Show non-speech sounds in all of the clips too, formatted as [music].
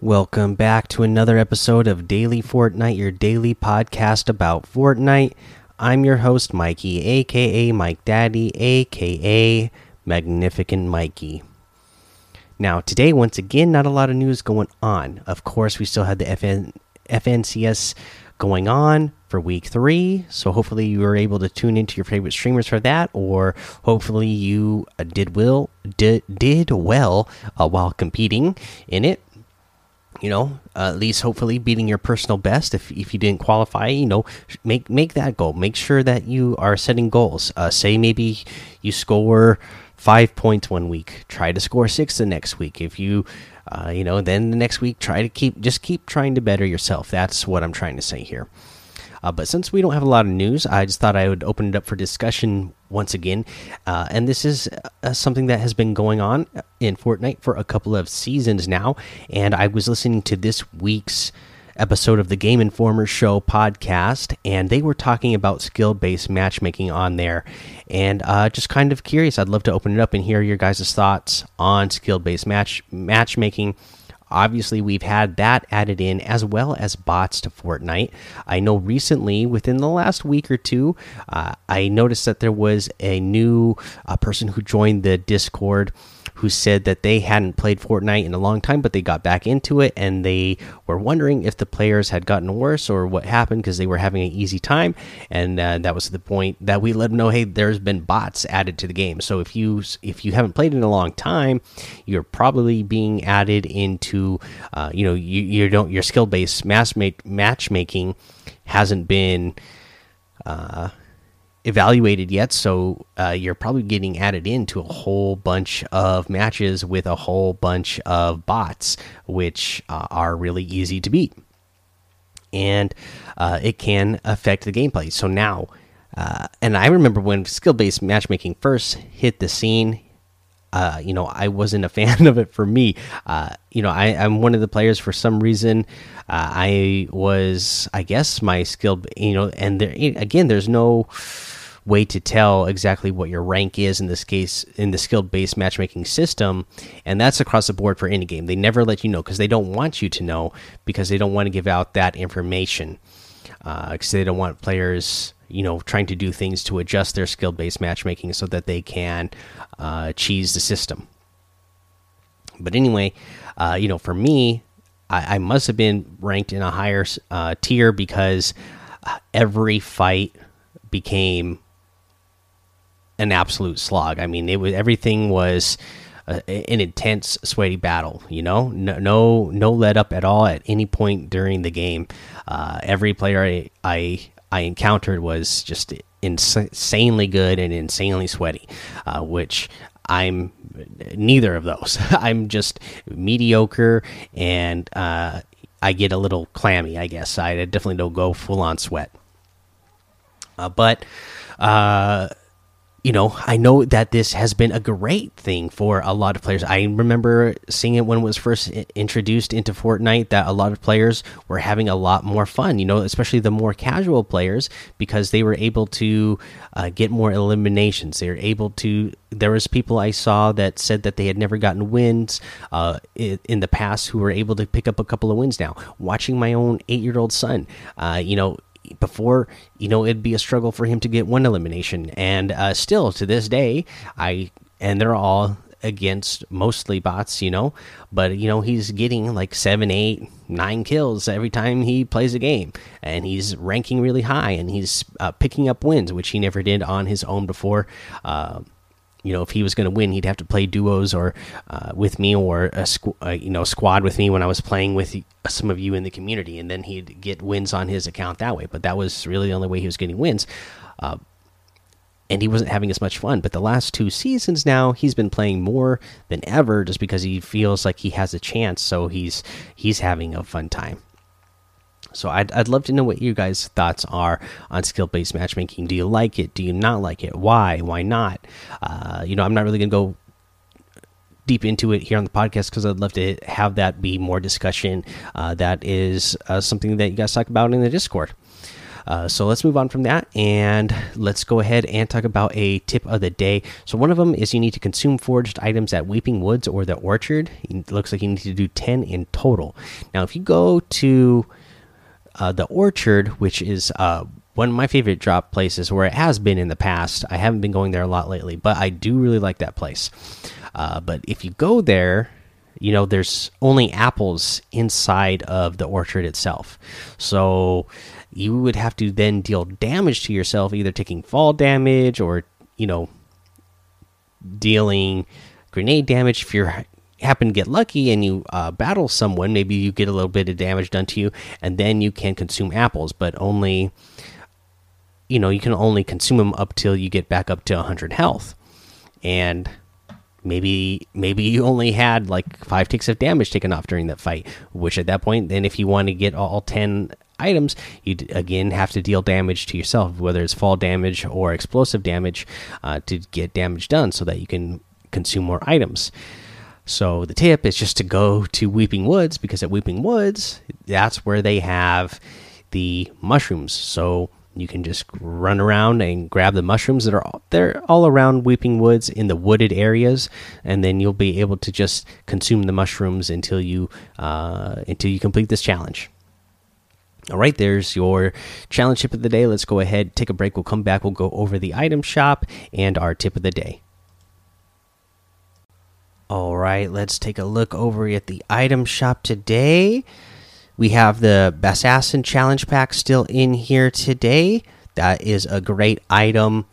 Welcome back to another episode of Daily Fortnite, your daily podcast about Fortnite. I'm your host, Mikey, aka Mike Daddy, aka Magnificent Mikey. Now, today, once again, not a lot of news going on. Of course, we still had the FN, FNCS going on for week three, so hopefully you were able to tune into your favorite streamers for that, or hopefully you did will did did well uh, while competing in it you know uh, at least hopefully beating your personal best. If, if you didn't qualify you know make make that goal. Make sure that you are setting goals. Uh, say maybe you score five points one week try to score six the next week. If you uh, you know then the next week try to keep just keep trying to better yourself. That's what i'm trying to say here uh, but since we don't have a lot of news, I just thought I would open it up for discussion once again. Uh, and this is uh, something that has been going on in Fortnite for a couple of seasons now. And I was listening to this week's episode of the Game Informer Show podcast, and they were talking about skill based matchmaking on there. And uh, just kind of curious, I'd love to open it up and hear your guys' thoughts on skill based match matchmaking Obviously, we've had that added in as well as bots to Fortnite. I know recently, within the last week or two, uh, I noticed that there was a new uh, person who joined the Discord who said that they hadn't played Fortnite in a long time, but they got back into it and they were wondering if the players had gotten worse or what happened because they were having an easy time. And uh, that was the point that we let them know, hey, there's been bots added to the game. So if you if you haven't played in a long time, you're probably being added into, uh, you know, you, you don't your skill based match matchmaking hasn't been. Uh, evaluated yet, so uh, you're probably getting added into a whole bunch of matches with a whole bunch of bots, which uh, are really easy to beat, and uh, it can affect the gameplay. So now, uh, and I remember when skill-based matchmaking first hit the scene. Uh, you know, I wasn't a [laughs] fan of it for me. Uh, you know, I, am one of the players for some reason. I was, I guess, my skill. You know, and there again, there's no way to tell exactly what your rank is in this case in the skill based matchmaking system and that's across the board for any game. They never let you know because they don't want you to know because they don't want to give out that information because uh, they don't want players you know trying to do things to adjust their skill based matchmaking so that they can uh, cheese the system. But anyway uh, you know for me I, I, must have been ranked in a higher uh, tier because uh, every fight became an absolute slog. I mean, it was everything was an intense, sweaty battle. You know, no, no, no let up at all at any point during the game. Uh, every player I, I I encountered was just insanely good and insanely sweaty, uh, which I'm neither of those. [laughs] I'm just mediocre and uh, I get a little clammy. I guess I definitely don't go full on sweat, uh, but uh, you know, I know that this has been a great thing for a lot of players. I remember seeing it when it was first introduced into Fortnite that a lot of players were having a lot more fun, you know, especially the more casual players because they were able to uh, get more eliminations. They were able to there was people I saw that said that they had never gotten wins uh, in the past who were able to pick up a couple of wins now. Watching my own eight year old son, uh, you know, before you know it'd be a struggle for him to get one elimination. And uh, still to this day i and they're all against mostly bots you know but you know he's getting like seven eight nine kills every time he plays a game. And he's ranking really high and he's uh, picking up wins which he never did on his own before. Uh, you know if he was going to win he'd have to play duos or uh, with me or a uh, you know squad with me when I was playing with some of you in the community and then he'd get wins on his account that way. But that was really the only way he was getting wins uh, and he wasn't having as much fun. But the last two seasons now he's been playing more than ever just because he feels like he has a chance. So he's he's having a fun time so I'd, I'd love to know what you guys' thoughts are on skill-based matchmaking. Do you like it? Do you not like it? Why? Why not? Uh, you know, I'm not really gonna go deep into it here on the podcast because I'd love to have that be more discussion. Uh, that is uh, something that you guys talk about in the Discord. Uh, so let's move on from that and let's go ahead and talk about a tip of the day. So one of them is you need to consume foraged items at Weeping Woods or the Orchard. It looks like you need to do 10 in total. Now, if you go to uh, the Orchard, which is uh, one of my favorite drop places where it has been in the past. I haven't been going there a lot lately, but I do really like that place. Uh, but if you go there, you know, there's only apples inside of the orchard itself. So you would have to then deal damage to yourself, either taking fall damage or, you know, dealing grenade damage if you're happen to get lucky and you uh, battle someone, maybe you get a little bit of damage done to you, and then you can consume apples, but only, you know, you can only consume them up till you get back up to 100 health. And maybe maybe you only had like five ticks of damage taken off during that fight which at that point then if you want to get all 10 items you again have to deal damage to yourself whether it's fall damage or explosive damage uh, to get damage done so that you can consume more items so the tip is just to go to weeping woods because at weeping woods that's where they have the mushrooms so you can just run around and grab the mushrooms that are all, they're all around Weeping Woods in the wooded areas, and then you'll be able to just consume the mushrooms until you uh, until you complete this challenge. All right, there's your challenge tip of the day. Let's go ahead, take a break. We'll come back. We'll go over the item shop and our tip of the day. All right, let's take a look over at the item shop today. We have the Assassin Challenge Pack still in here today. That is a great item.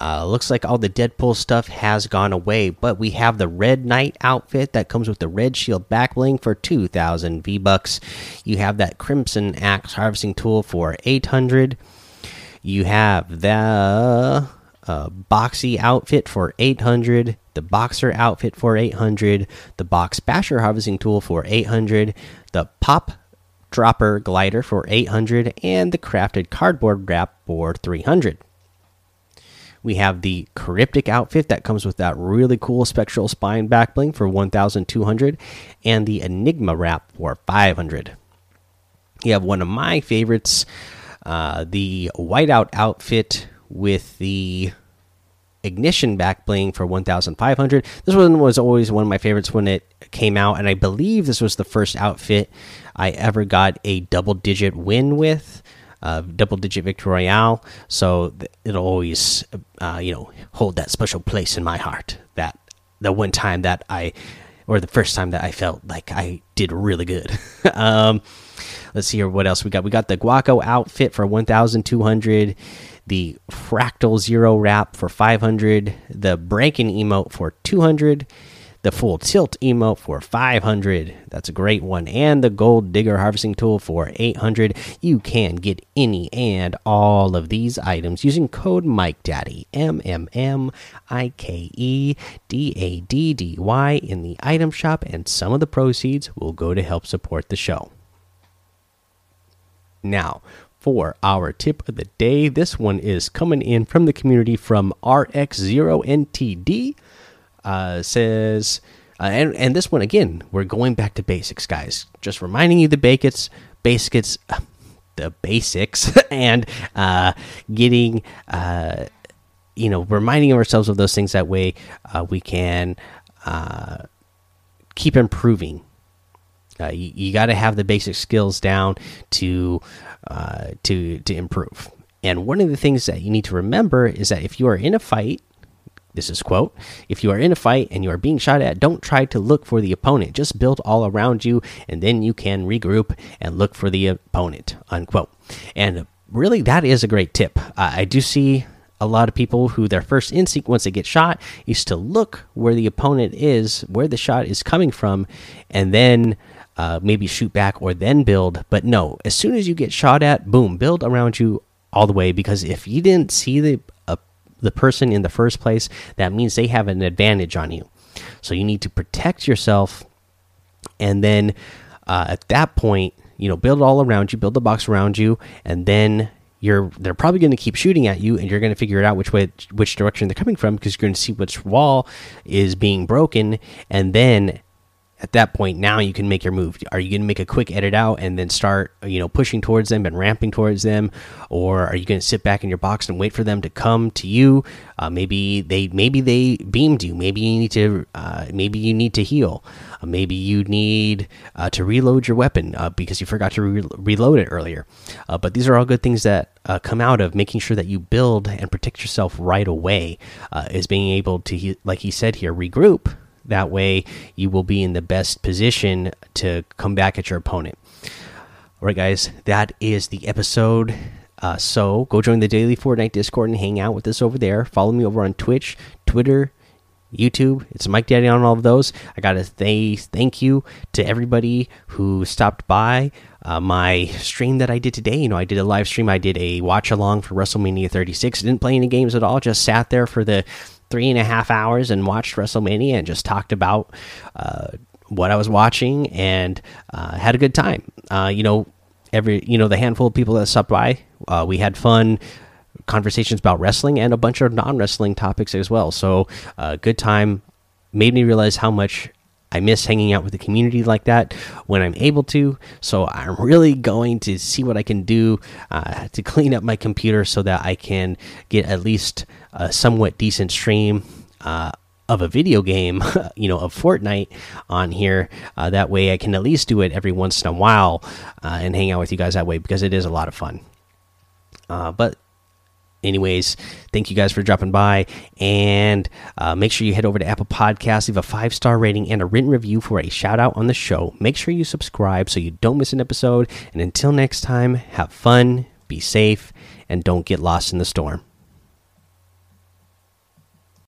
Uh, looks like all the Deadpool stuff has gone away, but we have the Red Knight outfit that comes with the Red Shield back bling for 2,000 V Bucks. You have that Crimson Axe harvesting tool for 800. You have the uh, Boxy outfit for 800. The Boxer outfit for 800. The Box Basher harvesting tool for 800. The Pop dropper glider for 800 and the crafted cardboard wrap for 300 we have the cryptic outfit that comes with that really cool spectral spine backbling for 1200 and the enigma wrap for 500 you have one of my favorites uh, the whiteout outfit with the ignition back bling for 1500 this one was always one of my favorites when it came out and i believe this was the first outfit i ever got a double digit win with uh, double digit victory royale. So it'll always uh, you know hold that special place in my heart that the one time that i or the first time that i felt like i did really good. [laughs] Um let's see here what else we got. We got the guaco outfit for 1200 the fractal zero wrap for 500 the breaking emote for 200 the full tilt emote for 500 that's a great one. And the gold digger harvesting tool for 800 you can get any and all of these items using code mike daddy m m m i k e d a d d y in the item shop and some of the proceeds will go to help support the show. Now for our tip of the day. This one is coming in from the community from RX0NTD. Uh, says, uh, and, and this one again, we're going back to basics, guys. Just reminding you the basics, basics, [sighs] the basics, [laughs] and uh, getting, uh, you know, reminding ourselves of those things. That way, uh, we can uh, keep improving. Uh, you, you got to have the basic skills down to uh, to to improve. And one of the things that you need to remember is that if you are in a fight, this is quote, if you are in a fight and you are being shot at, don't try to look for the opponent. Just build all around you, and then you can regroup and look for the opponent. Unquote. And really, that is a great tip. Uh, I do see a lot of people who their first instinct once they get shot is to look where the opponent is, where the shot is coming from, and then uh, maybe shoot back or then build. But no, as soon as you get shot at, boom, build around you all the way. Because if you didn't see the uh, the person in the first place, that means they have an advantage on you. So you need to protect yourself, and then uh, at that point, you know, build all around you, build the box around you, and then you're they're probably going to keep shooting at you and you're going to figure it out which way which direction they're coming from because you're going to see which wall is being broken and then at that point now you can make your move. Are you going to make a quick edit out and then start you know pushing towards them and ramping towards them? Or are you going to sit back in your box and wait for them to come to you? Uh, maybe they maybe they beamed you. Maybe you need to uh, maybe you need to heal. Uh, maybe you need uh, to reload your weapon uh, because you forgot to re reload it earlier. Uh, but these are all good things that come out of making sure that you build and protect yourself right away is being able to like he said here regroup that way, you will be in the best position to come back at your opponent. All right, guys, that is the episode. Uh, so go join the daily Fortnite Discord and hang out with us over there. Follow me over on Twitch, Twitter, YouTube. It's Mike Daddy on all of those. I gotta say thank you to everybody who stopped by. Uh, my stream that I did today, you know, I did a live stream. I did a watch along for WrestleMania 36. I didn't play any games at all. Just sat there for the three and a half hours and watched WrestleMania and just talked about uh, what I was watching and uh, had a good time. Uh, you know, every you know the handful of people that stopped by, uh, we had fun conversations about wrestling and a bunch of non wrestling topics as well. So, uh, good time. Made me realize how much I miss hanging out with the community like that when I'm able to. So I'm really going to see what I can do uh, to clean up my computer so that I can get at least a somewhat decent stream. Uh, of a video game, [laughs] you know, of Fortnite on here. Uh, that way, I can at least do it every once in a while uh, and hang out with you guys that way because it is a lot of fun. Uh, but anyways, thank you guys for dropping by. And uh, make sure you head over to Apple Podcasts, leave a five star rating and a written review for a shout out on the show. Make sure you subscribe so you don't miss an episode. And until next time, have fun, be safe, and don't get lost in the storm.